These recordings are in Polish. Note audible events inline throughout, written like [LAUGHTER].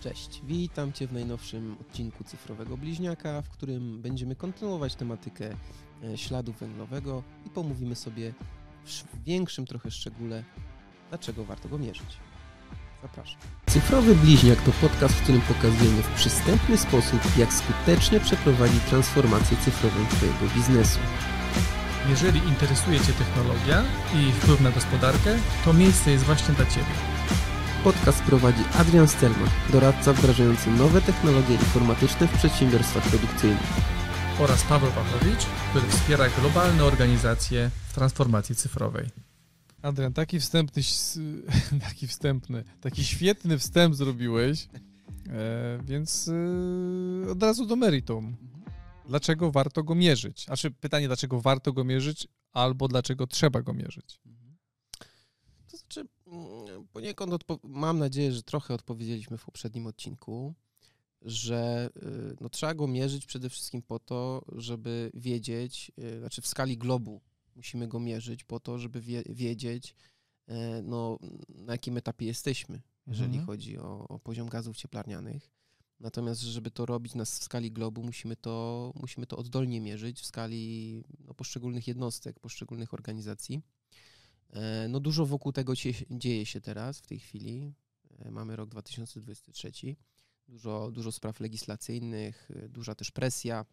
Cześć, witam Cię w najnowszym odcinku Cyfrowego Bliźniaka, w którym będziemy kontynuować tematykę e, śladu węglowego i pomówimy sobie w większym trochę szczególe, dlaczego warto go mierzyć. Zapraszam. Cyfrowy Bliźniak to podcast, w którym pokazujemy w przystępny sposób, jak skutecznie przeprowadzić transformację cyfrową Twojego biznesu. Jeżeli interesuje Cię technologia i wpływ na gospodarkę, to miejsce jest właśnie dla Ciebie. Podcast prowadzi Adrian Stelman, doradca wdrażający nowe technologie informatyczne w przedsiębiorstwach produkcyjnych. Oraz Paweł Pawlowicz, który wspiera globalne organizacje w transformacji cyfrowej. Adrian, taki wstępny, [LAUGHS] taki wstępny, taki świetny wstęp zrobiłeś, e, więc e, od razu do meritum. Dlaczego warto go mierzyć? Znaczy pytanie, dlaczego warto go mierzyć, albo dlaczego trzeba go mierzyć? To znaczy, poniekąd mam nadzieję, że trochę odpowiedzieliśmy w poprzednim odcinku, że y, no, trzeba go mierzyć przede wszystkim po to, żeby wiedzieć, y, znaczy w skali globu musimy go mierzyć po to, żeby wie, wiedzieć, e, no, na jakim etapie jesteśmy, jeżeli mhm. chodzi o, o poziom gazów cieplarnianych. Natomiast, żeby to robić nas w skali globu, musimy to, musimy to oddolnie mierzyć w skali no, poszczególnych jednostek, poszczególnych organizacji. E, no dużo wokół tego dzieje się teraz, w tej chwili. E, mamy rok 2023. Dużo, dużo spraw legislacyjnych, e, duża też presja,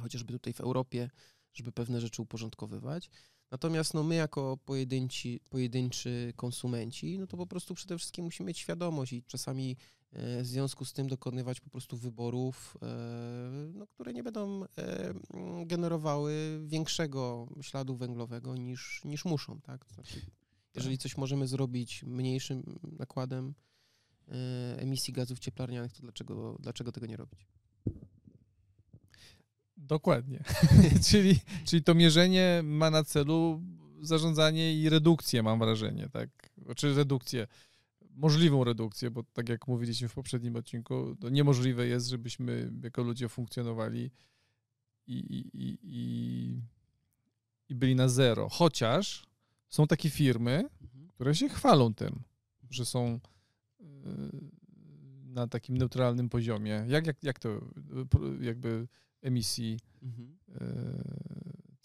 chociażby tutaj w Europie, żeby pewne rzeczy uporządkowywać. Natomiast no, my jako pojedynci, pojedynczy konsumenci, no to po prostu przede wszystkim musimy mieć świadomość i czasami w związku z tym dokonywać po prostu wyborów, e, no, które nie będą e, generowały większego śladu węglowego niż, niż muszą. Tak? Znaczy, jeżeli coś możemy zrobić mniejszym nakładem emisji gazów cieplarnianych, to dlaczego, dlaczego tego nie robić? Dokładnie. [LAUGHS] czyli, czyli to mierzenie ma na celu zarządzanie i redukcję, mam wrażenie, tak? Czy znaczy redukcję możliwą redukcję, bo tak jak mówiliśmy w poprzednim odcinku, to niemożliwe jest, żebyśmy jako ludzie funkcjonowali i, i, i, i byli na zero. Chociaż są takie firmy, mhm. które się chwalą tym, że są y, na takim neutralnym poziomie. Jak, jak, jak to jakby emisji mhm.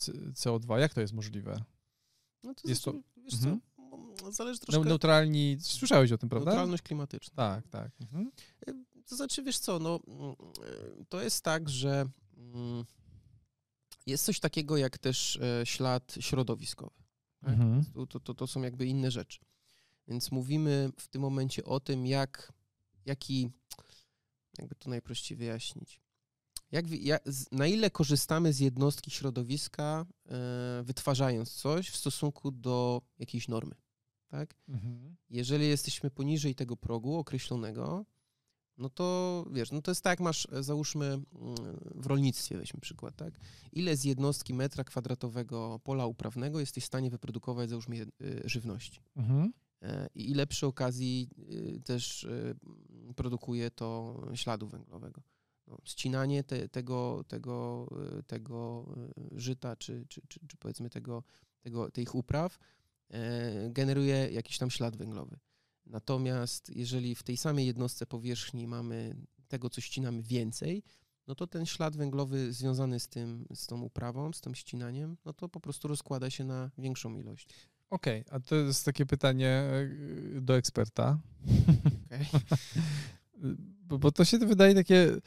Y, CO2, jak to jest możliwe? No to jest znaczy, to, wiesz co, mhm zależy troszkę... Neutralni, słyszałeś o tym, prawda? Neutralność klimatyczna. Tak, tak. Mhm. To znaczy, wiesz co, no, mm, to jest tak, że mm, jest coś takiego jak też e, ślad środowiskowy. Tak? Mhm. To, to, to są jakby inne rzeczy. Więc mówimy w tym momencie o tym, jak, jaki, jakby to najprościej wyjaśnić, jak, jak, na ile korzystamy z jednostki środowiska, e, wytwarzając coś w stosunku do jakiejś normy tak? Mhm. Jeżeli jesteśmy poniżej tego progu określonego, no to wiesz, no to jest tak, jak masz, e, załóżmy mm, w rolnictwie, weźmy przykład, tak? Ile z jednostki metra kwadratowego pola uprawnego jesteś w stanie wyprodukować, załóżmy, e, żywności? Mhm. E, I ile przy okazji też produkuje to śladu węglowego? No, ścinanie te, tego, tego, tego żyta, czy, czy, czy, czy powiedzmy tego, tego, tych upraw, generuje jakiś tam ślad węglowy. Natomiast jeżeli w tej samej jednostce powierzchni mamy tego, co ścinamy więcej, no to ten ślad węglowy związany z tym, z tą uprawą, z tym ścinaniem, no to po prostu rozkłada się na większą ilość. Okej, okay, a to jest takie pytanie e, do eksperta. Okay. [LAUGHS] bo, bo to się wydaje takie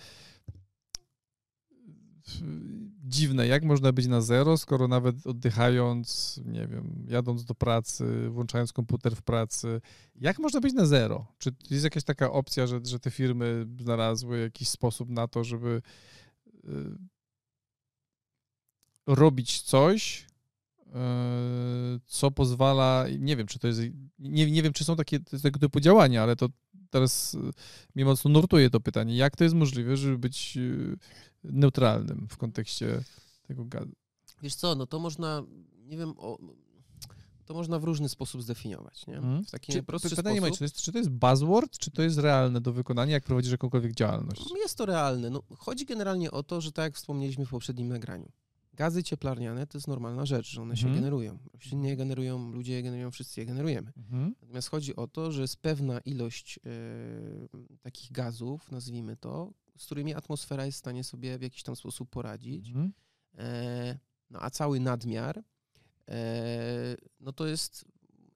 dziwne, jak można być na zero, skoro nawet oddychając, nie wiem, jadąc do pracy, włączając komputer w pracy, jak można być na zero? Czy jest jakaś taka opcja, że, że te firmy znalazły jakiś sposób na to, żeby y, robić coś, y, co pozwala, nie wiem, czy to jest, nie, nie wiem, czy są takie tego typu działania, ale to teraz y, mnie mocno nurtuje to pytanie, jak to jest możliwe, żeby być neutralnym w kontekście tego gazu. Wiesz co, no to można, nie wiem, o, to można w różny sposób zdefiniować. Nie? Hmm. W taki czy, pytanie sposób. Czy, to jest, czy to jest buzzword, czy to jest realne do wykonania, jak prowadzisz jakąkolwiek działalność? Jest to realne. No, chodzi generalnie o to, że tak jak wspomnieliśmy w poprzednim nagraniu, Gazy cieplarniane to jest normalna rzecz, że one się Mhm. generują. Rośliny je generują, ludzie je generują, wszyscy je generujemy. Mhm. Natomiast chodzi o to, że jest pewna ilość e, takich gazów, nazwijmy to, z którymi atmosfera jest w stanie sobie w jakiś tam sposób poradzić. Mhm. E, no a cały nadmiar, e, no to jest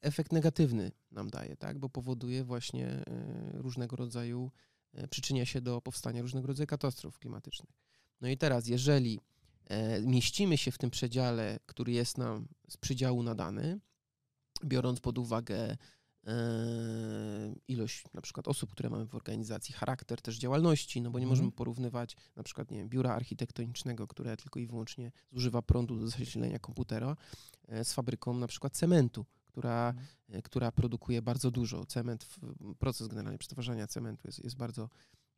efekt negatywny nam daje, tak? Bo powoduje właśnie e, różnego rodzaju, e, przyczynia się do powstania różnego rodzaju katastrof klimatycznych. No i teraz, jeżeli mieścimy się w tym przedziale, który jest nam z przydziału nadany, biorąc pod uwagę e, ilość na przykład osób, które mamy w organizacji, charakter też działalności, no bo nie Mhm. możemy porównywać na przykład nie wiem, biura architektonicznego, które tylko i wyłącznie zużywa prądu do zasilenia komputera, e, z fabryką na przykład cementu, która, e, która produkuje bardzo dużo. Cement, proces generalnie przetwarzania cementu jest, jest, bardzo,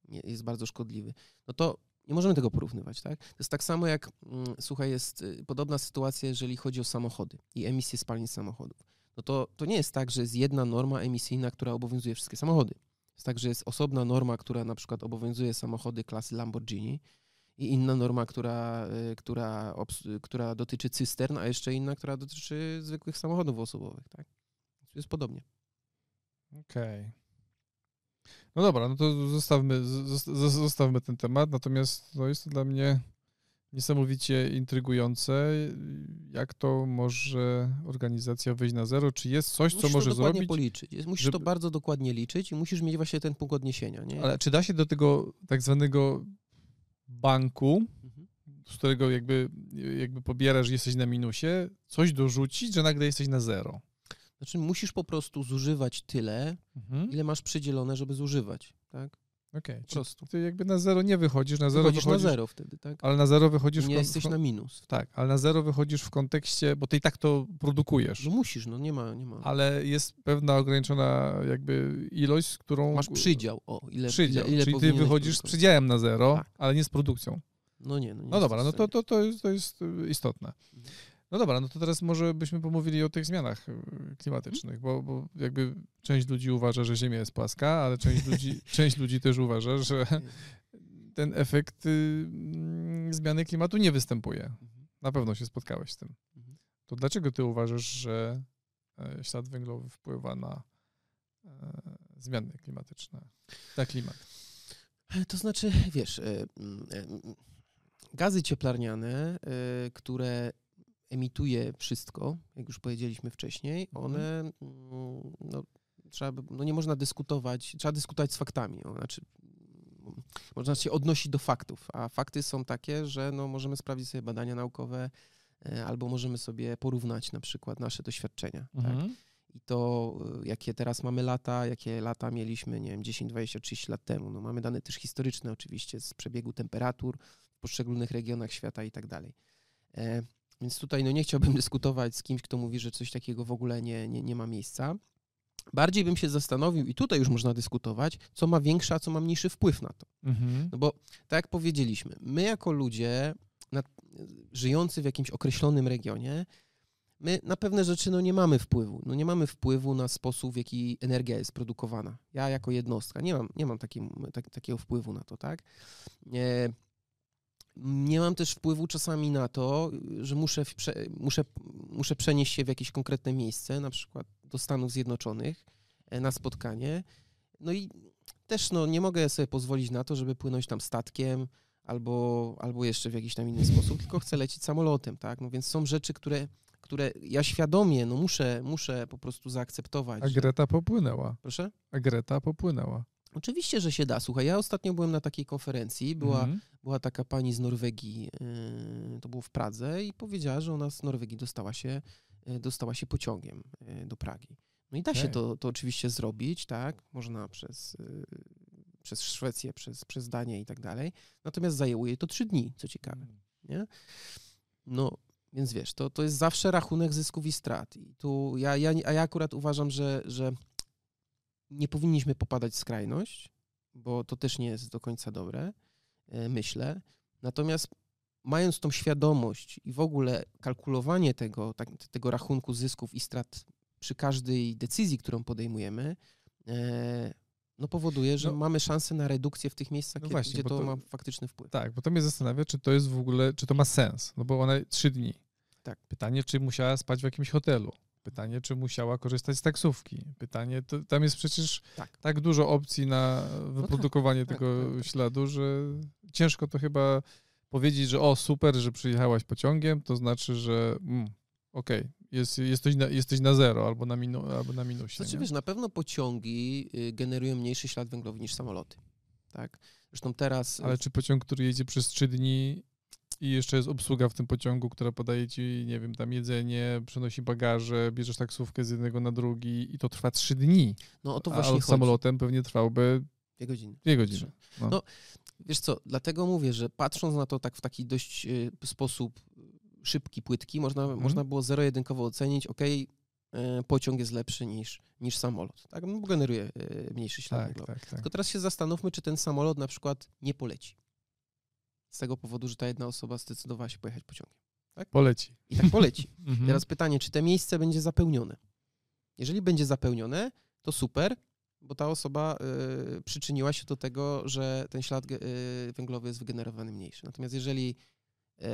jest bardzo szkodliwy. No to nie możemy tego porównywać, tak? To jest tak samo jak, mm, słuchaj, jest y, podobna sytuacja, jeżeli chodzi o samochody i emisję spalin samochodów. No to, to nie jest tak, że jest jedna norma emisyjna, która obowiązuje wszystkie samochody. Jest tak, że jest osobna norma, która na przykład obowiązuje samochody klasy Lamborghini i inna norma, która, y, która, która dotyczy cystern, a jeszcze inna, która dotyczy zwykłych samochodów osobowych, tak? Jest podobnie. Okej. No dobra, no to zostawmy, zostawmy ten temat, natomiast no jest to dla mnie niesamowicie intrygujące, jak to może organizacja wyjść na zero, czy jest coś, co Musisz może to dokładnie zrobić, policzyć. Jest- Musisz żeby- to bardzo dokładnie liczyć i musisz mieć właśnie ten punkt odniesienia, nie? ale czy da się do tego tak zwanego banku, Mhm. z którego jakby, jakby pobierasz, że jesteś na minusie, coś dorzucić, że nagle jesteś na zero? Znaczy musisz po prostu zużywać tyle, Mhm. ile masz przydzielone, żeby zużywać, tak? Okej, Po czy prostu. ty jakby na zero nie wychodzisz, na zero Wychodzisz wychodzisz, na zero wtedy, tak? ale na zero wychodzisz w Nie kon- jesteś w- na minus. Tak, ale na zero wychodzisz w kontekście, bo ty i tak to produkujesz, No musisz, no nie ma, nie ma. ale jest pewna ograniczona jakby ilość, z którą... Masz przydział, o, ile, Przydział, ile, ile czyli ty wychodzisz z przydziałem na zero, Tak. ale nie z produkcją. No nie, no nie No dobra, no to, w to, to, jest, to jest y, istotne. Mhm. No dobra, no to teraz może byśmy pomówili o tych zmianach y, klimatycznych, bo, bo jakby część ludzi uważa, że Ziemia jest płaska, ale część ludzi, [LAUGHS] część ludzi też uważa, że ten efekt y, mm, zmiany klimatu nie występuje. Mhm. Na pewno się spotkałeś z tym. Mhm. To dlaczego ty uważasz, że e, ślad węglowy wpływa na e, zmiany klimatyczne, na klimat? To znaczy, wiesz, e, mm, e, mm, gazy cieplarniane, e, które emituje wszystko, jak już powiedzieliśmy wcześniej, Mhm. one, mm, no, trzeba, by- no nie można dyskutować, trzeba dyskutować z faktami. No, znaczy, mm, można się odnosić do faktów, a fakty są takie, że no, możemy sprawdzić sobie badania naukowe, e, albo możemy sobie porównać na przykład nasze doświadczenia. Tak? Mhm. I to, y, jakie teraz mamy lata, jakie lata mieliśmy, nie wiem, 10, 20, 30 lat temu. No, mamy dane też historyczne oczywiście z przebiegu temperatur w poszczególnych regionach świata i tak dalej. Więc tutaj no, nie chciałbym [LAUGHS] dyskutować z kimś, kto mówi, że coś takiego w ogóle nie, nie, nie ma miejsca. Bardziej bym się zastanowił, i tutaj już można dyskutować, co ma większy, a co ma mniejszy wpływ na to. Mhm. No bo tak jak powiedzieliśmy, my jako ludzie na, żyjący w jakimś określonym regionie, my na pewne rzeczy no, nie mamy wpływu. No, nie mamy wpływu na sposób, w jaki energia jest produkowana. Ja jako jednostka nie mam, nie mam takim, tak, takiego wpływu na to, tak? Nie mam też wpływu czasami na to, że muszę, muszę, muszę przenieść się w jakieś konkretne miejsce, na przykład do Stanów Zjednoczonych e, na spotkanie. No i też no, nie mogę sobie pozwolić na to, żeby płynąć tam statkiem albo, albo jeszcze w jakiś tam inny sposób, tylko chcę lecieć samolotem, tak? No więc są rzeczy, które, które ja świadomie no, muszę, muszę po prostu zaakceptować. A Greta popłynęła. Proszę? A Greta popłynęła. Oczywiście, że się da. Słuchaj, ja ostatnio byłem na takiej konferencji, była, Mhm. była taka pani z Norwegii, yy, to było w Pradze i powiedziała, że ona z Norwegii dostała się, yy, dostała się pociągiem yy, do Pragi. No i da się Okej. to, to oczywiście zrobić, tak? Można przez, przez Szwecję, przez, przez Danię i tak dalej. Natomiast zajęło jej to trzy dni, co ciekawe, nie? No, więc wiesz, to, to jest zawsze rachunek zysków i strat. I tu ja, ja, a ja akurat uważam, że, że nie powinniśmy popadać w skrajność, bo to też nie jest do końca dobre, e, myślę. Natomiast mając tą świadomość i w ogóle kalkulowanie tego, tak, tego rachunku zysków i strat przy każdej decyzji, którą podejmujemy, e, no powoduje, że no, mamy szansę na redukcję w tych miejscach, no właśnie, gdzie to, to, ma faktyczny wpływ. Tak, bo to mnie zastanawia, czy to jest w ogóle, czy to ma sens, no bo ona trzy dni. Tak. Pytanie, czy musiała spać w jakimś hotelu. Pytanie, czy musiała korzystać z taksówki. Pytanie, to, tam jest przecież tak. tak dużo opcji na wyprodukowanie no tak, tego tak, tak, tak, śladu, że ciężko to chyba powiedzieć, że o super, że przyjechałaś pociągiem, to znaczy, że mm, okej, okay, jest, jesteś, na, jesteś na zero albo na, minu, albo na minusie. Znaczy, nie? wiesz, na pewno pociągi y, generują mniejszy ślad węglowy niż samoloty. Tak? Zresztą teraz. Y, Ale czy pociąg, który jedzie przez trzy dni i jeszcze jest obsługa w tym pociągu, która podaje ci, nie wiem, tam jedzenie, przenosi bagaże, bierzesz taksówkę z jednego na drugi i to trwa trzy dni. No o to właśnie A samolotem pewnie trwałby Dwie godziny. Dwie godziny. No. no. wiesz co, dlatego mówię, że patrząc na to tak w taki dość y, sposób szybki, płytki, można, mhm. można było zero-jedynkowo ocenić, ok, pociąg jest lepszy niż, niż samolot, tak? No, bo generuje e, mniejszy ślad tak, tak, tak. Tylko teraz się zastanówmy, czy ten samolot na przykład nie poleci. Z tego powodu, że ta jedna osoba zdecydowała się pojechać pociągiem. Tak? Poleci. I tak poleci. [LAUGHS] mhm. Teraz pytanie, czy to miejsce będzie zapełnione? Jeżeli będzie zapełnione, to super, bo ta osoba y, przyczyniła się do tego, że ten ślad y, węglowy jest wygenerowany mniejszy. Natomiast jeżeli y,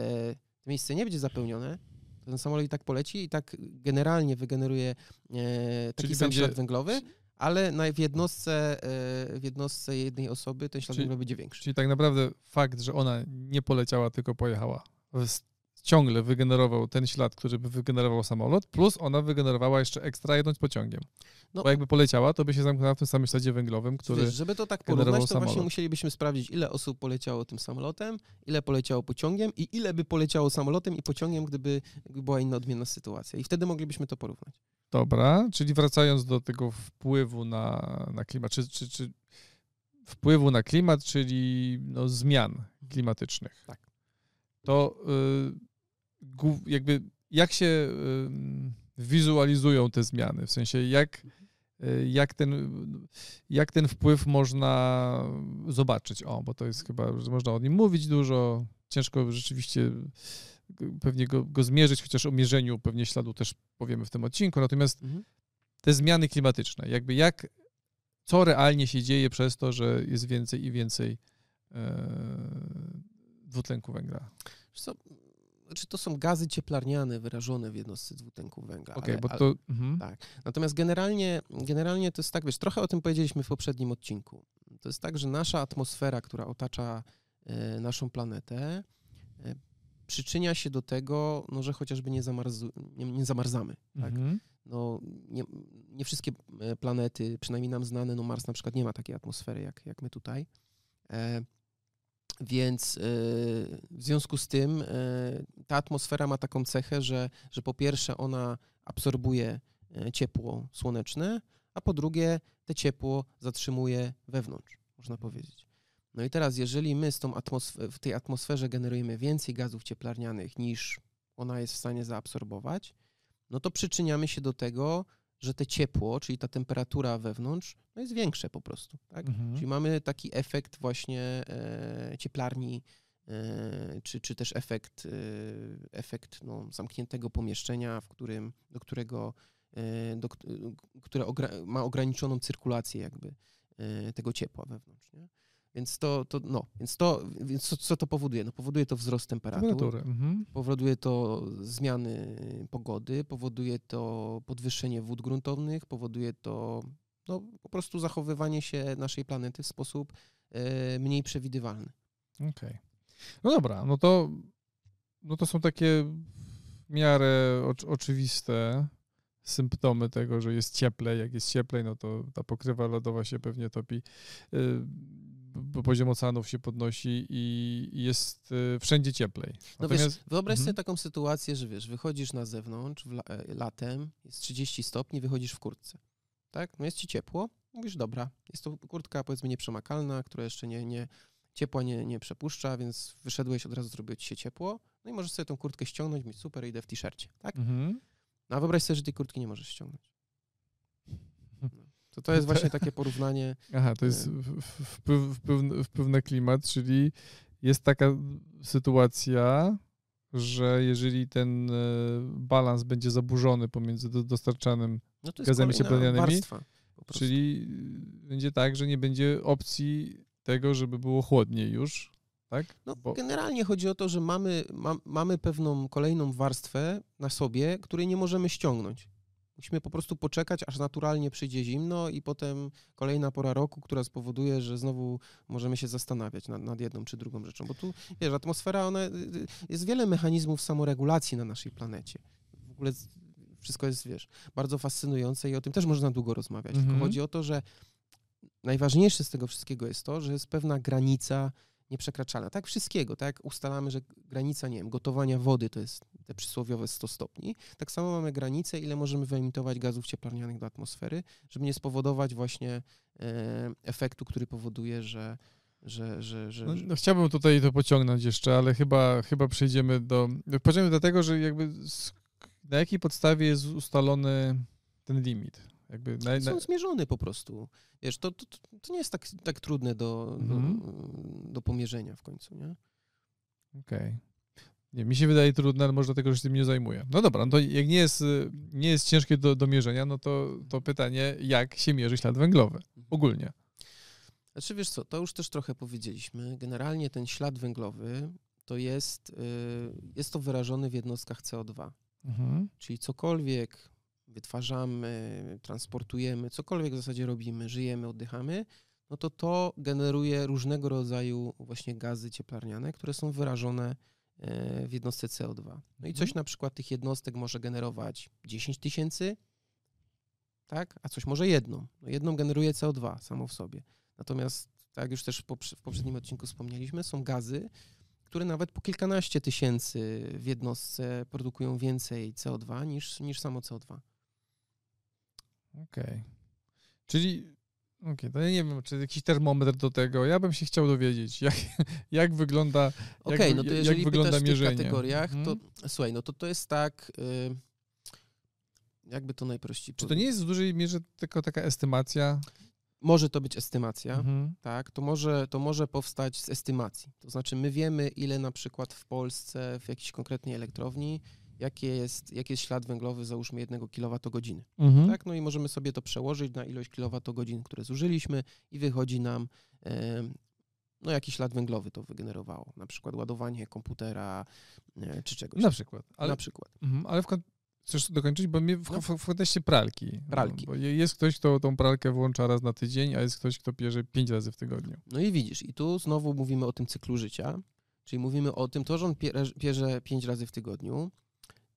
to miejsce nie będzie zapełnione, to ten samolot i tak poleci i tak generalnie wygeneruje e, taki Czyli sam będzie... ślad węglowy, ale na, w, jednostce, e, w jednostce jednej osoby ten ślad Czyli, węglowy będzie większy. Czyli tak naprawdę fakt, że ona nie poleciała, tylko pojechała, ciągle wygenerował ten ślad, który by wygenerował samolot, plus ona wygenerowała jeszcze ekstra jedąc pociągiem. No, Bo jakby poleciała, to by się zamknęła w tym samym śladzie węglowym, który wiesz, Żeby to tak porównać, to samolot. właśnie musielibyśmy sprawdzić, ile osób poleciało tym samolotem, ile poleciało pociągiem i ile by poleciało samolotem i pociągiem, gdyby była inna odmienna sytuacja. I wtedy moglibyśmy to porównać. Dobra, czyli wracając do tego wpływu na, na klimat, czy, czy, czy wpływu na klimat, czyli no, zmian klimatycznych. Tak. To y, jakby jak się wizualizują te zmiany, w sensie jak, y, jak, ten, jak ten wpływ można zobaczyć. O, bo to jest chyba, że można o nim mówić dużo, ciężko rzeczywiście pewnie go, go zmierzyć, chociaż o mierzeniu pewnie śladu też powiemy w tym odcinku, natomiast mhm. te zmiany klimatyczne, jakby jak, co realnie się dzieje przez to, że jest więcej i więcej e, dwutlenku węgla. Co, znaczy to są gazy cieplarniane wyrażone w jednostce dwutlenku węgla. Okej, okay, bo to... Ale, mhm. Tak. Natomiast generalnie, generalnie to jest tak, wiesz, trochę o tym powiedzieliśmy w poprzednim odcinku. To jest tak, że nasza atmosfera, która otacza e, naszą planetę, e, przyczynia się do tego, no, że chociażby nie, zamarzu, nie, nie zamarzamy. Tak? Mhm. No, nie, nie, wszystkie e, planety, przynajmniej nam znane, no Mars na przykład nie ma takiej atmosfery jak, jak my tutaj. E, więc y, w związku z tym y, ta atmosfera ma taką cechę, że, że po pierwsze ona absorbuje y, ciepło słoneczne, a po drugie te ciepło zatrzymuje wewnątrz, można powiedzieć. No i teraz, jeżeli my atmosfer- w tej atmosferze generujemy więcej gazów cieplarnianych niż ona jest w stanie zaabsorbować, no to przyczyniamy się do tego, że te ciepło, czyli ta temperatura wewnątrz, no jest większe po prostu. Tak? Mhm. Czyli mamy taki efekt właśnie e, cieplarni, e, czy, czy też efekt, e, efekt no, zamkniętego pomieszczenia, w którym, do którego, e, do, które ogra- ma ograniczoną cyrkulację jakby e, tego ciepła wewnątrz. Nie? Więc to, to, no, więc to, więc co, co to powoduje? No, powoduje to wzrost temperatury, mhm. powoduje to zmiany pogody, powoduje to podwyższenie wód gruntownych, powoduje to no, po prostu zachowywanie się naszej planety w sposób e, mniej przewidywalny. Okej. Okay. No dobra, no to, no to są takie w miarę oczywiste symptomy tego, że jest cieplej. Jak jest cieplej, no to ta pokrywa lodowa się pewnie topi. Y, poziom oceanów się podnosi i jest y, wszędzie cieplej. No Natomiast... wiesz, wyobraź mhm. sobie taką sytuację, że wiesz, wychodzisz na zewnątrz e, latem, jest 30 stopni, wychodzisz w kurtce, tak? No jest ci ciepło, mówisz, dobra, jest to kurtka powiedzmy nieprzemakalna, która jeszcze nie, nie ciepła nie, nie przepuszcza, więc wyszedłeś, od razu zrobiło ci się ciepło, no i możesz sobie tą kurtkę ściągnąć, mieć super, idę w t-shircie, tak? Mhm. No a wyobraź sobie, że tej kurtki nie możesz ściągnąć. To to jest [LAUGHS] właśnie takie porównanie. Aha, to jest wpływ, wpływ, wpływ na klimat, czyli jest taka sytuacja, że jeżeli ten e, balans będzie zaburzony pomiędzy dostarczanym no gazami cieplarnianymi, Czyli będzie tak, że nie będzie opcji tego, żeby było chłodniej już, tak? No, Bo... Generalnie chodzi o to, że mamy, ma, mamy pewną kolejną warstwę na sobie, której nie możemy ściągnąć. Musimy po prostu poczekać, aż naturalnie przyjdzie zimno i potem kolejna pora roku, która spowoduje, że znowu możemy się zastanawiać nad, nad jedną czy drugą rzeczą. Bo tu, wiesz, atmosfera, ona, y, y, jest wiele mechanizmów samoregulacji na naszej planecie. W ogóle wszystko jest, wiesz, bardzo fascynujące i o tym też można długo rozmawiać. Mhm. Tylko chodzi o to, że najważniejsze z tego wszystkiego jest to, że jest pewna granica nieprzekraczalna. Tak wszystkiego, tak ustalamy, że granica, nie wiem, gotowania wody to jest te przysłowiowe 100 stopni. Tak samo mamy granicę, ile możemy wyemitować gazów cieplarnianych do atmosfery, żeby nie spowodować właśnie e, efektu, który powoduje, że że, że, że, no, no, chciałbym tutaj to pociągnąć jeszcze, ale chyba, chyba przejdziemy do. Przejdziemy do tego, że jakby na jakiej podstawie jest ustalony ten limit? Jakby. Są zmierzone po prostu. Wiesz, to, to, to nie jest tak, tak trudne do, mhm. do, do, pomierzenia w końcu, nie? Okej. Okay. Nie, mi się wydaje trudne, ale może dlatego, że się tym nie zajmuję. No dobra, no to jak nie jest, nie jest ciężkie do, do mierzenia, no to, to pytanie, jak się mierzy ślad węglowy mhm. ogólnie? Znaczy wiesz co, to już też trochę powiedzieliśmy. Generalnie ten ślad węglowy to jest, y, jest to wyrażony w jednostkach CO2. Mhm. Czyli cokolwiek wytwarzamy, transportujemy, cokolwiek w zasadzie robimy, żyjemy, oddychamy, no to to generuje różnego rodzaju właśnie gazy cieplarniane, które są wyrażone e, w jednostce CO2. No i coś mhm. na przykład tych jednostek może generować 10 tysięcy, tak, a coś może jedną. No jedną generuje CO2 samo w sobie. Natomiast, tak jak już też w poprzednim odcinku wspomnieliśmy, są gazy, które nawet po kilkanaście tysięcy w jednostce produkują więcej CO2 niż, niż samo CO2. Okej. Okay. Czyli, okej, okay, to ja nie wiem, czy jakiś termometr do tego. Ja bym się chciał dowiedzieć, [LAUGHS] jak, jak wygląda Okej, okay, no to jeżeli jak wygląda mierzenie. w tych kategoriach, to hmm? słuchaj, no to to jest tak... Yy, jakby to najprościej Czy to nie jest w dużej mierze tylko taka estymacja? Może to być estymacja, mhm. tak? To może, to może powstać z estymacji. To znaczy, my wiemy, ile na przykład w Polsce w jakiejś konkretnej elektrowni jaki jest, jaki jest ślad węglowy, załóżmy, jednego kilowatogodziny. Mhm. Tak? No i możemy sobie to przełożyć na ilość kilowatogodzin, które zużyliśmy i wychodzi nam e, no jakiś ślad węglowy to wygenerowało. Na przykład ładowanie komputera e, czy czegoś. Na przykład. Ale, na przykład. Mhm, ale w, chcesz dokończyć? Bo mnie w, no. w, w kontekście pralki. Pralki. Bo jest ktoś, kto tą pralkę włącza raz na tydzień, a jest ktoś, kto pierze pięć razy w tygodniu. No i widzisz, i tu znowu mówimy o tym cyklu życia, czyli mówimy o tym, to, że on pierze pięć razy w tygodniu,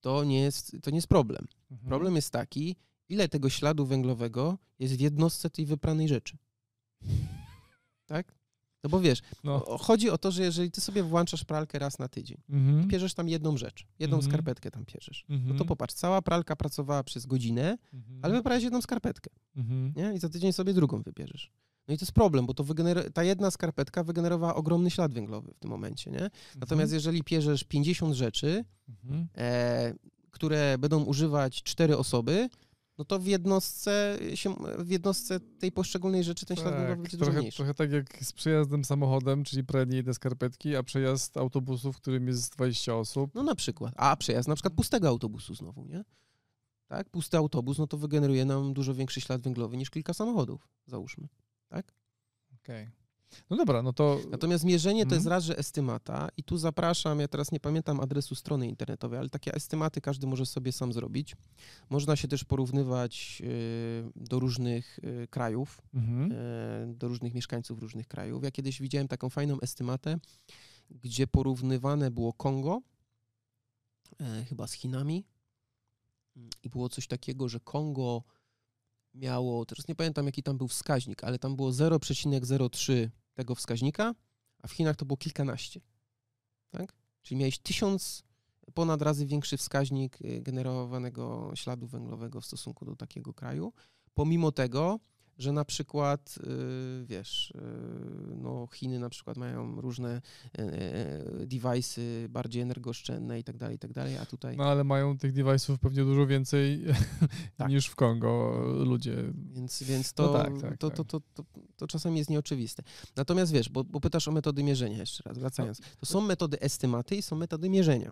to nie jest, to nie jest problem. Mhm. Problem jest taki, ile tego śladu węglowego jest w jednostce tej wypranej rzeczy. [LAUGHS] Tak? No bo wiesz, no. chodzi o to, że jeżeli ty sobie włączasz pralkę raz na tydzień mhm. i pierzesz tam jedną rzecz, jedną mhm. skarpetkę tam pierzesz, no to mhm. popatrz, cała pralka pracowała przez godzinę, mhm. ale wybrałeś jedną skarpetkę. Mhm. Nie? I za tydzień sobie drugą wybierzesz. No i to jest problem, bo to ta jedna skarpetka wygenerowała ogromny ślad węglowy w tym momencie, nie? Natomiast mhm. jeżeli pierzesz 50 rzeczy, mhm. e, które będą używać cztery osoby, no to w jednostce, się, w jednostce tej poszczególnej rzeczy ten ślad tak, węglowy będzie trochę, dużo mniejszy. Trochę tak jak z przejazdem samochodem, czyli jedne skarpetki, a przejazd autobusu, w którym jest 20 osób. No na przykład. A przejazd na przykład pustego autobusu znowu, nie? Tak, pusty autobus, no to wygeneruje nam dużo większy ślad węglowy niż kilka samochodów, załóżmy tak? Okej. Okay. No dobra, no to... Natomiast mierzenie to jest mhm. raz, że estymata i tu zapraszam, ja teraz nie pamiętam adresu strony internetowej, ale takie estymaty każdy może sobie sam zrobić. Można się też porównywać y, do różnych y, krajów, mhm. y, do różnych mieszkańców różnych krajów. Ja kiedyś widziałem taką fajną estymatę, gdzie porównywane było Kongo, chyba z Chinami i było coś takiego, że Kongo miało, teraz nie pamiętam jaki tam był wskaźnik, ale tam było 0,03 tego wskaźnika, a w Chinach to było kilkanaście. Tak? Czyli miałeś tysiąc ponad razy większy wskaźnik y, generowanego śladu węglowego w stosunku do takiego kraju. Pomimo tego, że na przykład, y, wiesz, y, no Chiny na przykład mają różne y, device'y bardziej energooszczędne i tak dalej, i tak dalej, a tutaj... No ale mają tych device'ów pewnie dużo więcej [LAUGHS] tak. niż w Kongo ludzie. Więc, więc to, no tak, tak, to, tak. to, to, to, to, czasami jest nieoczywiste. Natomiast wiesz, bo, bo pytasz o metody mierzenia jeszcze raz, wracając. To są metody estymaty i są metody mierzenia.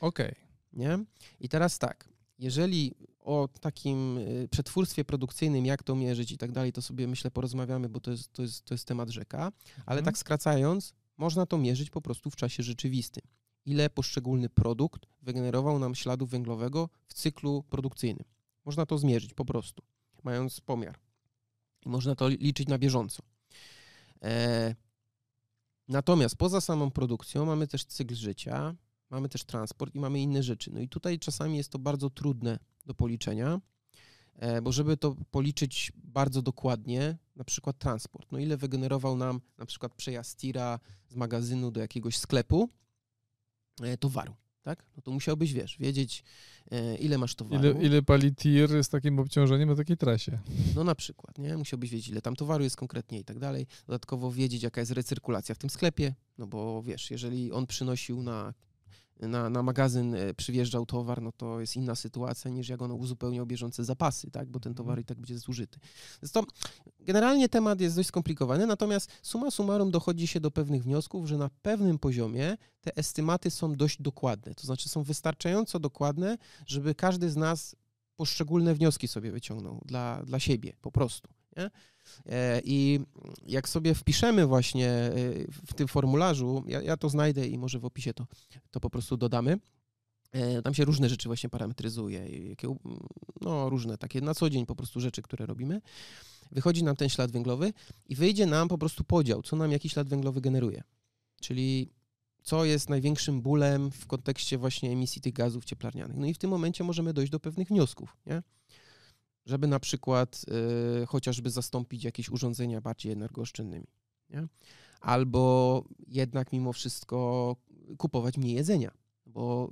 Okej. Okay. Nie? I teraz tak, jeżeli o takim y, przetwórstwie produkcyjnym, jak to mierzyć i tak dalej, to sobie myślę porozmawiamy, bo to jest, to jest, to jest temat rzeka, ale mhm. tak skracając, można to mierzyć po prostu w czasie rzeczywistym. Ile poszczególny produkt wygenerował nam śladu węglowego w cyklu produkcyjnym. Można to zmierzyć po prostu, mając pomiar. I można to liczyć na bieżąco. E, natomiast poza samą produkcją mamy też cykl życia, mamy też transport i mamy inne rzeczy. No i tutaj czasami jest to bardzo trudne do policzenia, e, bo żeby to policzyć bardzo dokładnie, na przykład transport, no ile wygenerował nam na przykład przejazd tira z magazynu do jakiegoś sklepu e, towaru, tak? No to musiałbyś, wiesz, wiedzieć, e, ile masz towaru. Ile, ile pali tir z takim obciążeniem na takiej trasie. No na przykład, nie? Musiałbyś wiedzieć, ile tam towaru jest konkretnie i tak dalej. Dodatkowo wiedzieć, jaka jest recyrkulacja w tym sklepie, no bo wiesz, jeżeli on przynosił na na, na magazyn e, przyjeżdżał towar, no to jest inna sytuacja niż jak on uzupełniał bieżące zapasy, tak? bo ten towar mhm. i tak będzie zużyty. To generalnie temat jest dość skomplikowany, natomiast suma summarum dochodzi się do pewnych wniosków, że na pewnym poziomie te estymaty są dość dokładne, to znaczy są wystarczająco dokładne, żeby każdy z nas poszczególne wnioski sobie wyciągnął dla, dla siebie po prostu. Nie? E, I jak sobie wpiszemy właśnie e, w tym formularzu, ja, ja to znajdę i może w opisie to, to po prostu dodamy, e, tam się różne rzeczy właśnie parametryzuje, jakie, no różne takie na co dzień po prostu rzeczy, które robimy. Wychodzi nam ten ślad węglowy i wyjdzie nam po prostu podział, co nam jaki ślad węglowy generuje. Czyli co jest największym bólem w kontekście właśnie emisji tych gazów cieplarnianych. No i w tym momencie możemy dojść do pewnych wniosków, nie? Żeby na przykład y, chociażby zastąpić jakieś urządzenia bardziej energooszczędnymi. Nie? Albo jednak mimo wszystko kupować mniej jedzenia, bo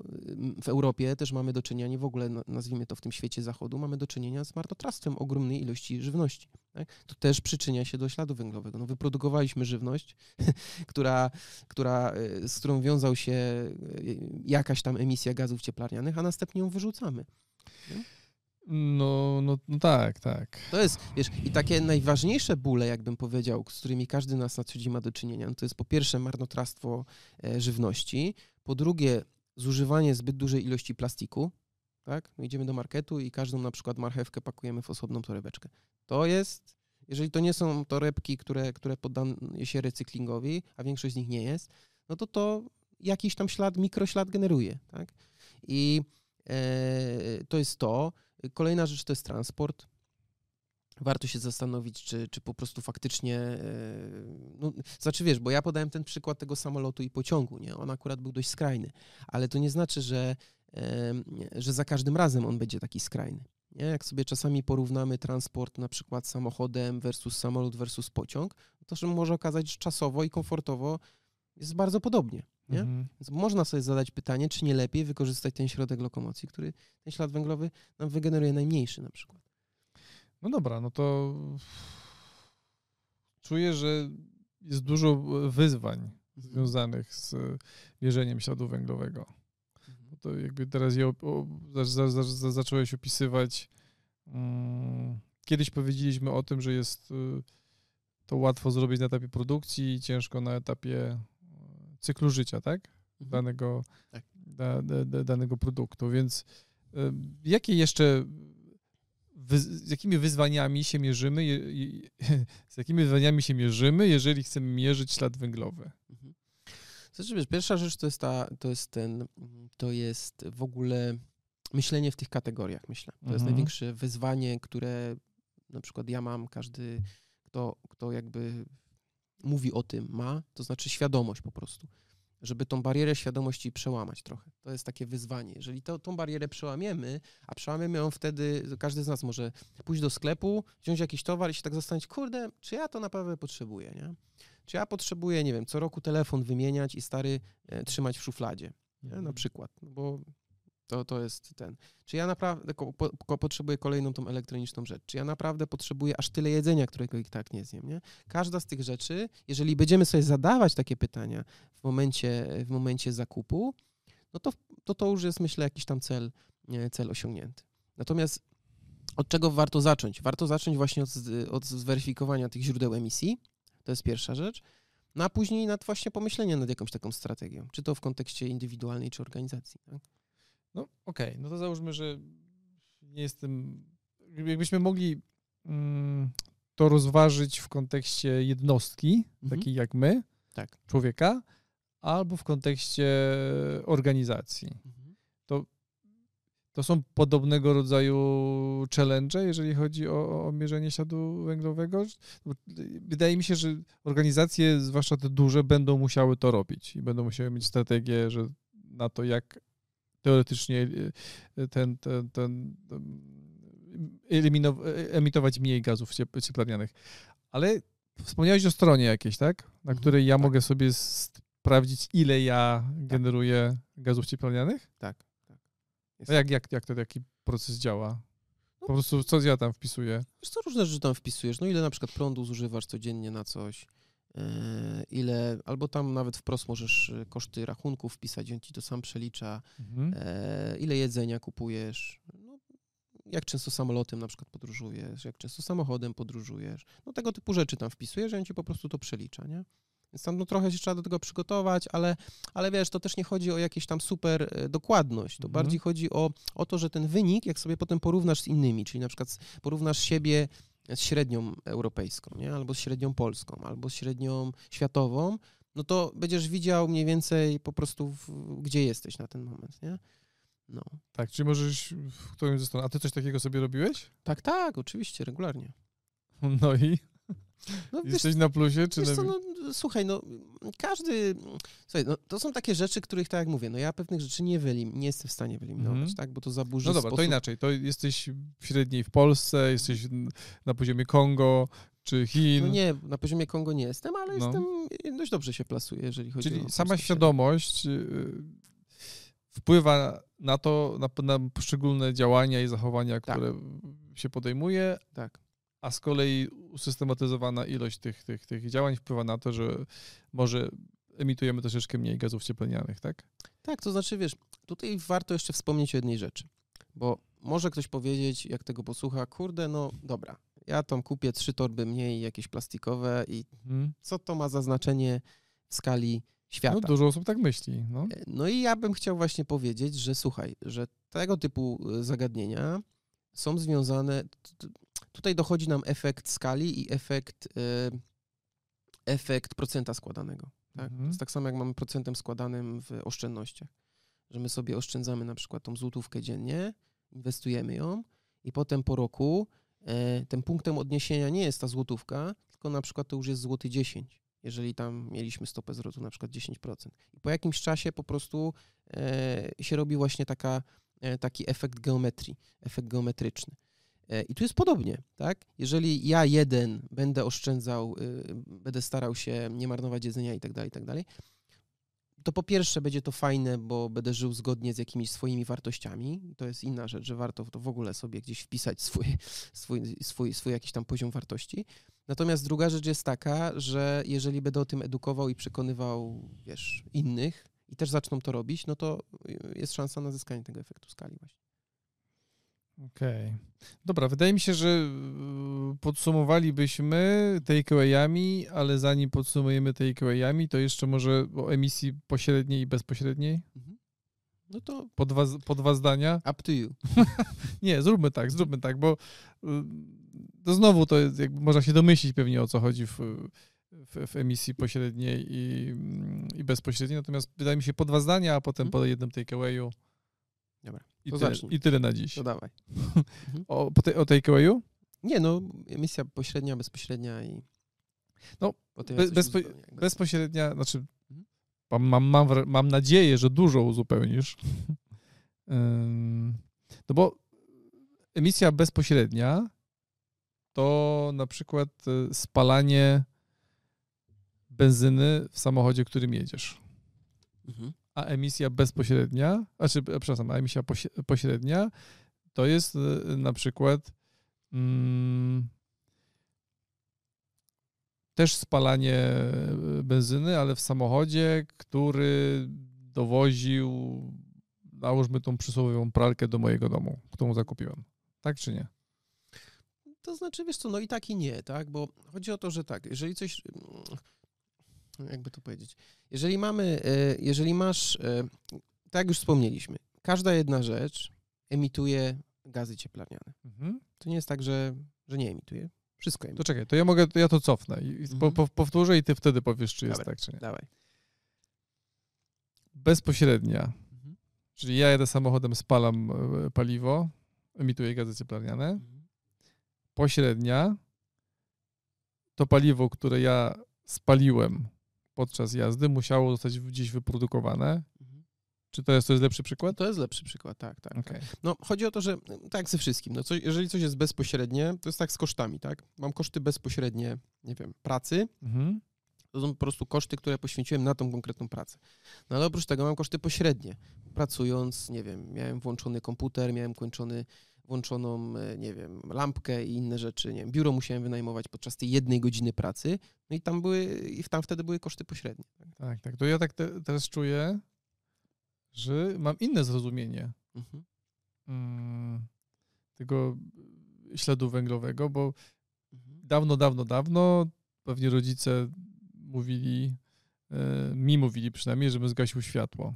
y, w Europie też mamy do czynienia, w ogóle nazwijmy to w tym świecie zachodu, mamy do czynienia z marnotrawstwem ogromnej ilości żywności. Tak? To też przyczynia się do śladu węglowego. No, wyprodukowaliśmy żywność, [LAUGHS] która, która, y, z którą wiązał się jakaś tam emisja gazów cieplarnianych, a następnie ją wyrzucamy. Nie? No, no, no tak, tak. To jest, wiesz, i takie najważniejsze bóle, jakbym powiedział, z którymi każdy nas na co dzień ma do czynienia, no to jest po pierwsze marnotrawstwo e, żywności, po drugie zużywanie zbyt dużej ilości plastiku, tak? No idziemy do marketu i każdą na przykład marchewkę pakujemy w osobną torebeczkę. To jest, jeżeli to nie są torebki, które, które poddane się recyklingowi, a większość z nich nie jest, no to to jakiś tam ślad, mikroślad generuje, tak? I e, to jest to. Kolejna rzecz to jest transport. Warto się zastanowić, czy, czy po prostu faktycznie. E, no, znaczy, wiesz, bo ja podałem ten przykład tego samolotu i pociągu, nie? On akurat był dość skrajny, ale to nie znaczy, że, że za każdym razem on będzie taki skrajny. Nie? Jak sobie czasami porównamy transport na przykład samochodem versus samolot versus pociąg, to się może okazać, że czasowo i komfortowo jest bardzo podobnie. Nie? Mhm. Więc można sobie zadać pytanie, czy nie lepiej wykorzystać ten środek lokomocji, który ten ślad węglowy nam wygeneruje najmniejszy na przykład. No dobra, no to czuję, że jest dużo wyzwań mhm. związanych z mierzeniem śladu węglowego. Mhm. To jakby teraz je o, za, za, za, zacząłeś opisywać. Um, kiedyś powiedzieliśmy o tym, że jest y, to łatwo zrobić na etapie produkcji, ciężko na etapie cyklu życia, tak? Mhm. Danego, tak. Da, da, danego produktu. Więc jakie jeszcze z jakimi wyzwaniami się mierzymy, [LAUGHS] z jakimi wyzwaniami się mierzymy, jeżeli chcemy mierzyć ślad węglowy? Mhm. Znaczy, wiesz, pierwsza rzecz to jest, ta, to jest ten, to jest w ogóle myślenie w tych kategoriach, myślę. To mhm. jest największe wyzwanie, które na przykład ja mam, każdy, kto, kto jakby mówi o tym, ma, to znaczy świadomość po prostu, żeby tą barierę świadomości przełamać trochę. To jest takie wyzwanie. Jeżeli to, tą barierę przełamiemy, a przełamiemy ją wtedy, każdy z nas może pójść do sklepu, wziąć jakiś towar i się tak zastanowić, kurde, czy ja to naprawdę potrzebuję, nie? Czy ja potrzebuję, nie wiem, co roku telefon wymieniać i stary e, trzymać w szufladzie, nie? na mhm. przykład, no bo to, to jest ten. Czy ja naprawdę po, po, potrzebuję kolejną tą elektroniczną rzecz? Czy ja naprawdę potrzebuję aż tyle jedzenia, którego i tak nie zjem? Nie? Każda z tych rzeczy, jeżeli będziemy sobie zadawać takie pytania w momencie, w momencie zakupu, no to, to to już jest, myślę, jakiś tam cel, cel osiągnięty. Natomiast od czego warto zacząć? Warto zacząć właśnie od, od zweryfikowania tych źródeł emisji. To jest pierwsza rzecz. No a później nad właśnie pomyślenia nad jakąś taką strategią, czy to w kontekście indywidualnej, czy organizacji. Tak? No okej, okay. no to załóżmy, że nie jestem. Jakbyśmy mogli mm, to rozważyć w kontekście jednostki, mhm. takiej jak my, tak. człowieka, albo w kontekście organizacji. Mhm. To, to są podobnego rodzaju challenge, jeżeli chodzi o, o mierzenie śladu węglowego. Wydaje mi się, że organizacje, zwłaszcza te duże, będą musiały to robić i będą musiały mieć strategię że na to, jak teoretycznie e, ten, ten, ten, emitować mniej gazów cieplarnianych. Ale wspomniałeś o stronie jakiejś, tak? Na mhm, której ja tak. mogę sobie sprawdzić, ile ja tak. generuję gazów cieplarnianych? Tak. tak. A jak, jak, jak to taki proces działa? No. Po prostu co ja tam wpisuję? Wiesz co, różne rzeczy tam wpisujesz. No ile na przykład prądu zużywasz codziennie na coś, e, ile, albo tam nawet wprost możesz e, koszty rachunków wpisać, on ci to sam przelicza, mhm. E, ile jedzenia kupujesz, no, jak często samolotem na przykład podróżujesz, jak często samochodem podróżujesz, no tego typu rzeczy tam wpisujesz, że on ci po prostu to przelicza, nie? Więc tam no, trochę się trzeba do tego przygotować, ale, ale wiesz, to też nie chodzi o jakieś tam super e, dokładność. To mhm. bardziej chodzi o, o to, że ten wynik, jak sobie potem porównasz z innymi, czyli na przykład porównasz siebie z średnią europejską, nie? albo z średnią polską, albo z średnią światową, no to będziesz widział mniej więcej po prostu, w, gdzie jesteś na ten moment, nie? No. Tak, czy możesz w którymś ze stron. A ty coś takiego sobie robiłeś? Tak, tak, oczywiście, regularnie. No i? No, Jesteś wiesz, na plusie, czy na... Co, no, słuchaj, no każdy, słuchaj, no, to są takie rzeczy, których, tak jak mówię, no ja pewnych rzeczy nie, wyelim, nie jestem w stanie wyeliminować, mm -hmm. tak, bo to zaburzy No dobra, sposób... to inaczej, to jesteś średniej w Polsce, jesteś na poziomie Kongo, czy Chin. No nie, na poziomie Kongo nie jestem, ale no. jestem, dość dobrze się plasuję, jeżeli chodzi Czyli o... Czyli sama świadomość y, wpływa na to, na, na poszczególne działania i zachowania, tak. które się podejmuje. Tak a z kolei usystematyzowana ilość tych, tych, tych działań wpływa na to, że może emitujemy troszeczkę mniej gazów cieplarnianych, tak? Tak, to znaczy, wiesz, tutaj warto jeszcze wspomnieć o jednej rzeczy, bo może ktoś powiedzieć, jak tego posłucha, kurde, no dobra, ja tam kupię trzy torby mniej jakieś plastikowe i mhm. co to ma za znaczenie w skali świata? No dużo osób tak myśli. No. E, no i ja bym chciał właśnie powiedzieć, że słuchaj, że tego typu e, zagadnienia są związane, Tutaj dochodzi nam efekt skali i efekt, y, efekt procenta składanego. Tak? Mhm. To jest tak samo, jak mamy procentem składanym w oszczędnościach. Że my sobie oszczędzamy na przykład tą złotówkę dziennie, inwestujemy ją i potem po roku e, tym punktem odniesienia nie jest ta złotówka, tylko na przykład to już jest złoty 10, jeżeli tam mieliśmy stopę zwrotu na przykład 10%. I po jakimś czasie po prostu e, się robi właśnie taka, e, taki efekt geometrii, efekt geometryczny. E, I tu jest podobnie, tak? Jeżeli ja jeden będę oszczędzał, y, będę starał się nie marnować jedzenia i tak dalej, i tak dalej, to po pierwsze będzie to fajne, bo będę żył zgodnie z jakimiś swoimi wartościami. To jest inna rzecz, że warto to w ogóle sobie gdzieś wpisać [LAUGHS] swój, swój, swój, swój jakiś tam poziom wartości. Natomiast druga rzecz jest taka, że jeżeli będę o tym edukował i przekonywał, wiesz, innych i też zaczną to robić, no to jest szansa na zyskanie tego efektu skali właśnie. Okej. Okay. Dobra, wydaje mi się, że y, podsumowalibyśmy takeawayami, ale zanim podsumujemy takeawayami, to jeszcze może o emisji pośredniej i bezpośredniej. Mhm. No to... Po dwa, po dwa zdania. Up to you. [LAUGHS] Nie, zróbmy tak, zróbmy tak, bo y, to znowu to jakby można się domyślić pewnie o co chodzi w, w, w emisji pośredniej i, i bezpośredniej, natomiast wydaje mi się po dwa zdania, a potem mhm. po jednym takeawayu. Dobra. I, tyle, I tyle na dziś. To dawaj. [LAUGHS] o, te, o takeawayu? Nie, no, emisja pośrednia, bezpośrednia i. No, be, bezpo, bezpośrednia, znaczy, mhm. mam, mam, mam nadzieję, że dużo uzupełnisz. [LAUGHS] no bo emisja bezpośrednia to na przykład e, spalanie benzyny w samochodzie, którym jedziesz. Mhm a emisja bezpośrednia, znaczy, przepraszam, a emisja pośrednia to jest y, na przykład mm, też spalanie y, benzyny, ale w samochodzie, który dowoził, nałóżmy tą przysłowiową pralkę do mojego domu, którą zakupiłem. Tak czy nie? To znaczy, wiesz co, no i tak i nie, tak? Bo chodzi o to, że tak, jeżeli coś jakby to powiedzieć. Jeżeli mamy, e, jeżeli masz, e, tak jak już wspomnieliśmy, każda jedna rzecz emituje gazy cieplarniane. Mhm. To nie jest tak, że, że nie emituje. Wszystko emituje. To czekaj, to ja mogę, to ja to cofnę i mhm. po, po, powtórzę i ty wtedy powiesz, czy jest tak, czy nie. Dawaj. Bezpośrednia. Mhm. Czyli ja jedę samochodem, spalam e, paliwo, emituję gazy cieplarniane. Mhm. Pośrednia to paliwo, które ja spaliłem podczas jazdy, musiało zostać gdzieś wyprodukowane. Mhm. Czy to jest, to jest lepszy przykład? To jest lepszy przykład, tak, tak. Okay. tak. No, chodzi o to, że tak ze wszystkim. No, jeżeli coś jest bezpośrednie, to jest tak z kosztami, tak? Mam koszty bezpośrednie, nie wiem, pracy. Mhm. To są po prostu koszty, które poświęciłem na tą konkretną pracę. No ale oprócz tego mam koszty pośrednie. Pracując, nie wiem, miałem włączony komputer, miałem kończony włączoną, e, nie wiem, lampkę i inne rzeczy, nie wiem, biuro musiałem wynajmować podczas tej jednej godziny pracy, no i tam były, i tam wtedy były koszty pośrednie. Tak, tak, to ja tak te, teraz czuję, że mam inne zrozumienie mhm. mm, tego śladu węglowego, bo mhm. dawno, dawno, dawno pewnie rodzice mówili, e, mi mówili przynajmniej, żebym zgasił światło.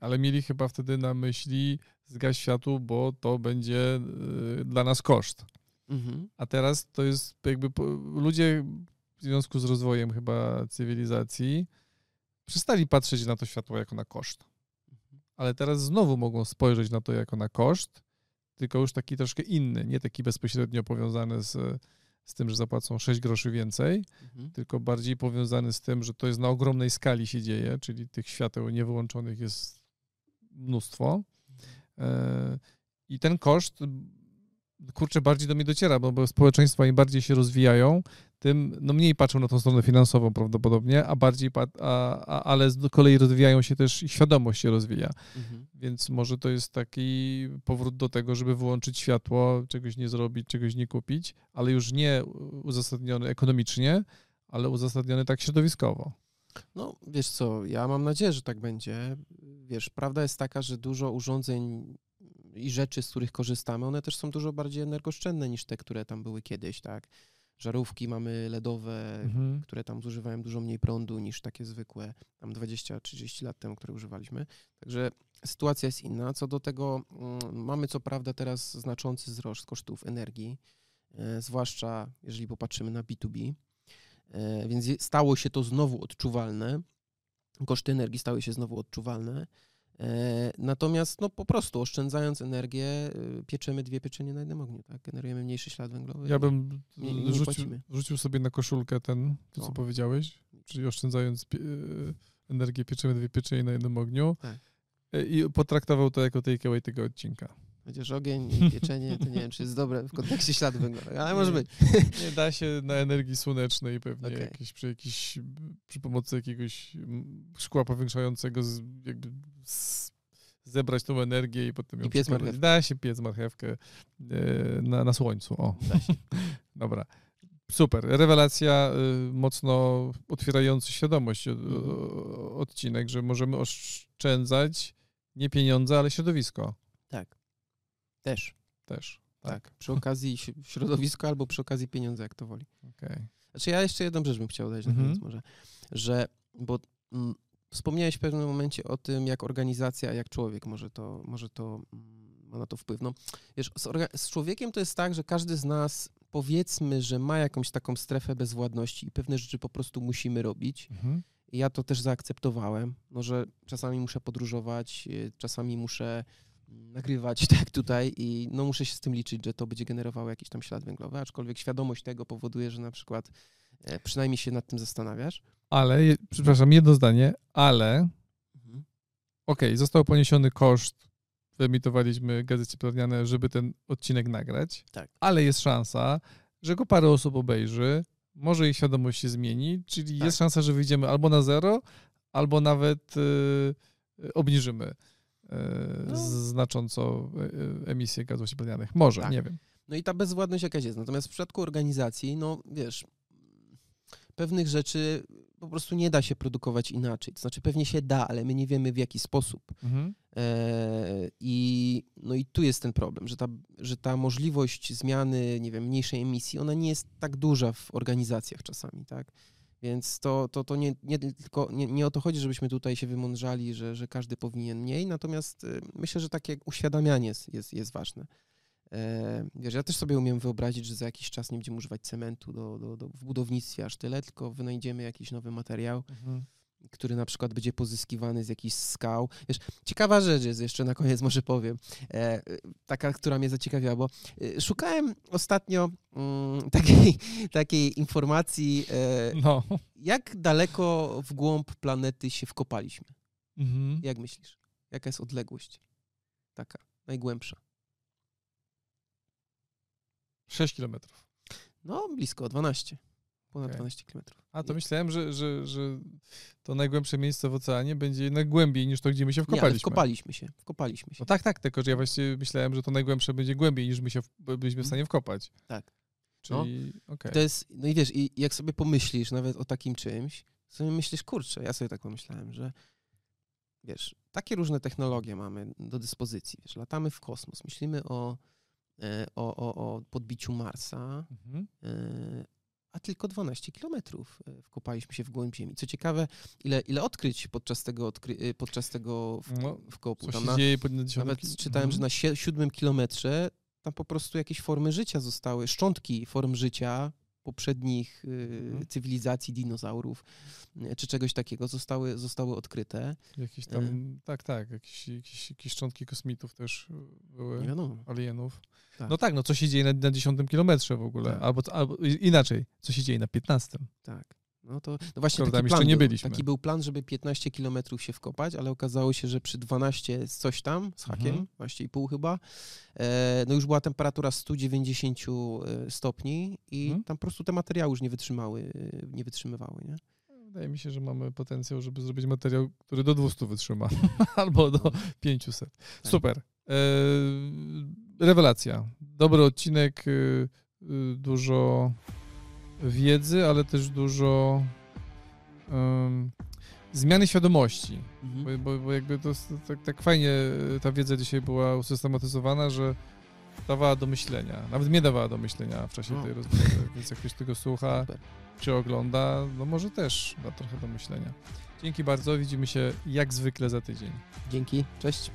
Ale mieli chyba wtedy na myśli zgaś światło, bo to będzie y, dla nas koszt. Mhm. A teraz to jest jakby ludzie w związku z rozwojem chyba cywilizacji przestali patrzeć na to światło jako na koszt. Mhm. Ale teraz znowu mogą spojrzeć na to jako na koszt, tylko już taki troszkę inny, nie taki bezpośrednio powiązany z, z tym, że zapłacą 6 groszy więcej, mhm. tylko bardziej powiązany z tym, że to jest na ogromnej skali się dzieje, czyli tych świateł niewyłączonych jest mnóstwo E, I ten koszt, kurczę, bardziej do mnie dociera, bo, bo społeczeństwa im bardziej się rozwijają, tym no mniej patrzą na tą stronę finansową prawdopodobnie, a bardziej, a, a, ale z kolei rozwijają się też i świadomość się rozwija. Mhm. Więc może to jest taki powrót do tego, żeby wyłączyć światło, czegoś nie zrobić, czegoś nie kupić, ale już nie uzasadniony ekonomicznie, ale uzasadniony tak środowiskowo. No, wiesz co, ja mam nadzieję, że tak będzie. Wiesz, prawda jest taka, że dużo urządzeń i rzeczy, z których korzystamy, one też są dużo bardziej energooszczędne niż te, które tam były kiedyś, tak? Żarówki mamy LEDowe, mhm. które tam zużywają dużo mniej prądu niż takie zwykłe, tam 20-30 lat temu, które używaliśmy. Także sytuacja jest inna. Co do tego, mm, mamy co prawda teraz znaczący wzrost kosztów energii, e, zwłaszcza jeżeli popatrzymy na B2B. E, więc stało się to znowu odczuwalne. Koszty energii stały się znowu odczuwalne. E, natomiast no po prostu oszczędzając energię, y, pieczemy dwie pieczenie na jednym ogniu, tak? Generujemy mniejszy ślad węglowy. Ja bym nie, nie rzucił, rzucił, sobie na koszulkę ten, to co o. powiedziałeś, czyli oszczędzając pie energię, pieczemy dwie pieczenie na jednym ogniu. Tak. E, I potraktował to jako takeaway tego odcinka. Chociaż ogień i [LAUGHS] pieczenie, to nie wiem, czy jest dobre w kontekście śladu węglowego, ale może być. Nie da się na energii słonecznej pewnie okay. jakieś, przy, jakiś, przy pomocy jakiegoś szkła powiększającego z, jakby z, zebrać tą energię i potem ją I piec marchewkę. Da się piec marchewkę e, na, na słońcu. O. Da się. [LAUGHS] Dobra. Super. Rewelacja, y, mocno otwierający świadomość mhm. odcinek, że możemy oszczędzać nie pieniądze, ale środowisko. Tak. Też. Też. Tak. tak. Przy okazji środowisko albo przy okazji pieniądze, jak to woli. Okay. Znaczy ja jeszcze jedną rzecz bym chciał dać mm -hmm. na koniec może, że, bo mm, wspomniałeś w pewnym momencie o tym, jak organizacja, jak człowiek może to, może to mm, ma na to wpływ. No, wiesz, z, z, człowiekiem to jest tak, że każdy z nas powiedzmy, że ma jakąś taką strefę bezwładności i pewne rzeczy po prostu musimy robić. Mhm. I ja to też zaakceptowałem, no, że czasami muszę podróżować, y, czasami muszę nagrywać [LAUGHS] tak tutaj i no muszę się z tym liczyć, że to będzie generowało jakiś tam ślad węglowy, aczkolwiek świadomość tego powoduje, że na przykład e, przynajmniej się nad tym zastanawiasz. Ale, przepraszam, jedno zdanie, ale mhm. okej, okay, został poniesiony koszt, wyemitowaliśmy gazety cieplarniane, żeby ten odcinek nagrać, tak. ale jest szansa, że go parę osób obejrzy, może ich świadomość się zmieni, czyli tak. jest szansa, że wyjdziemy albo na zero, albo nawet yy, obniżymy no. znacząco e, emisję gazów cieplarnianych. Może, tak. nie wiem. No i ta bezwładność jakaś jest. Natomiast w przypadku organizacji, no wiesz, pewnych rzeczy po prostu nie da się produkować inaczej. To znaczy pewnie się da, ale my nie wiemy w jaki sposób. Mhm. E, I, no i tu jest ten problem, że ta, że ta możliwość zmiany, nie wiem, mniejszej emisji, ona nie jest tak duża w organizacjach czasami, tak? Więc to, to, to nie, nie tylko nie, nie o to chodzi, żebyśmy tutaj się wymądrzali, że, że każdy powinien mniej, natomiast y, myślę, że takie uświadamianie jest, jest, jest ważne. E, wiesz, ja też sobie umiem wyobrazić, że za jakiś czas nie będziemy używać cementu do, do, do, w budownictwie aż tyle, tylko wynajdziemy jakiś nowy materiał, mhm. Który na przykład będzie pozyskiwany z jakichś skał. Wiesz, ciekawa rzecz jest, jeszcze na koniec może powiem, e, taka, która mnie zaciekawiła, bo e, szukałem ostatnio mm, takiej, takiej informacji, e, no. jak daleko w głąb planety się wkopaliśmy. Mhm. Jak myślisz? Jaka jest odległość? Taka, najgłębsza. 6 kilometrów. No, blisko, 12. Ponad okay. 12 kilometrów. A to myślałem, że, że, że to najgłębsze miejsce w oceanie będzie jednak głębiej niż to, gdzie my się wkopaliśmy. Nie, wkopaliśmy się, wkopaliśmy się. No tak, tak, tylko że ja właściwie myślałem, że to najgłębsze będzie głębiej niż my się byliśmy w stanie wkopać. Tak. Czyli, no, okay. to jest, no i wiesz, i jak sobie pomyślisz nawet o takim czymś, sobie myślisz, kurczę, ja sobie tak pomyślałem, że wiesz, takie różne technologie mamy do dyspozycji, wiesz, latamy w kosmos, myślimy o E, o, o, o podbiciu Marsa, mhm. E, a tylko 12 kilometrów e, wkopaliśmy się w głąb Ziemi. Co ciekawe, ile, ile odkryć podczas tego, odkry, podczas tego w, no, wkopu. Na, Nawet czytałem, mhm. że na siódmym kilometrze tam po prostu jakieś formy życia zostały, szczątki form życia poprzednich y, mhm. cywilizacji dinozaurów y, czy czegoś takiego zostały, zostały odkryte. Jakieś tam, y. tak, tak, jakieś, jakieś, jakieś szczątki kosmitów też były, Nie wiadomo. alienów. Tak. No tak, no co się dzieje na, na 10 kilometrze w ogóle, tak. albo, albo inaczej, co się dzieje na 15. Tak. No to no właśnie taki plan, nie był, taki był plan, żeby 15 kilometrów się wkopać, ale okazało się, że przy 12 coś tam z hakiem, mhm. 12,5 chyba, e, no już była temperatura 190 e, stopni i mhm. tam po prostu te materiały już nie wytrzymały, nie wytrzymywały, nie? Wydaje mi się, że mamy potencjał, żeby zrobić materiał, który do 200 wytrzyma, [LAUGHS] albo do 500. Tak. Super. E, rewelacja. Dobry odcinek, y, y, dużo wiedzy, ale też dużo um, zmiany świadomości. Mhm. Bo, bo, bo, jakby to tak, tak fajnie ta wiedza dzisiaj była usystematyzowana, że dawała do myślenia. Nawet mnie dawała do myślenia w czasie no. tej rozmowy, [LAUGHS] więc jak ktoś tego słucha Super. czy ogląda, no może też da trochę do myślenia. Dzięki bardzo, widzimy się jak zwykle za tydzień. Dzięki, cześć.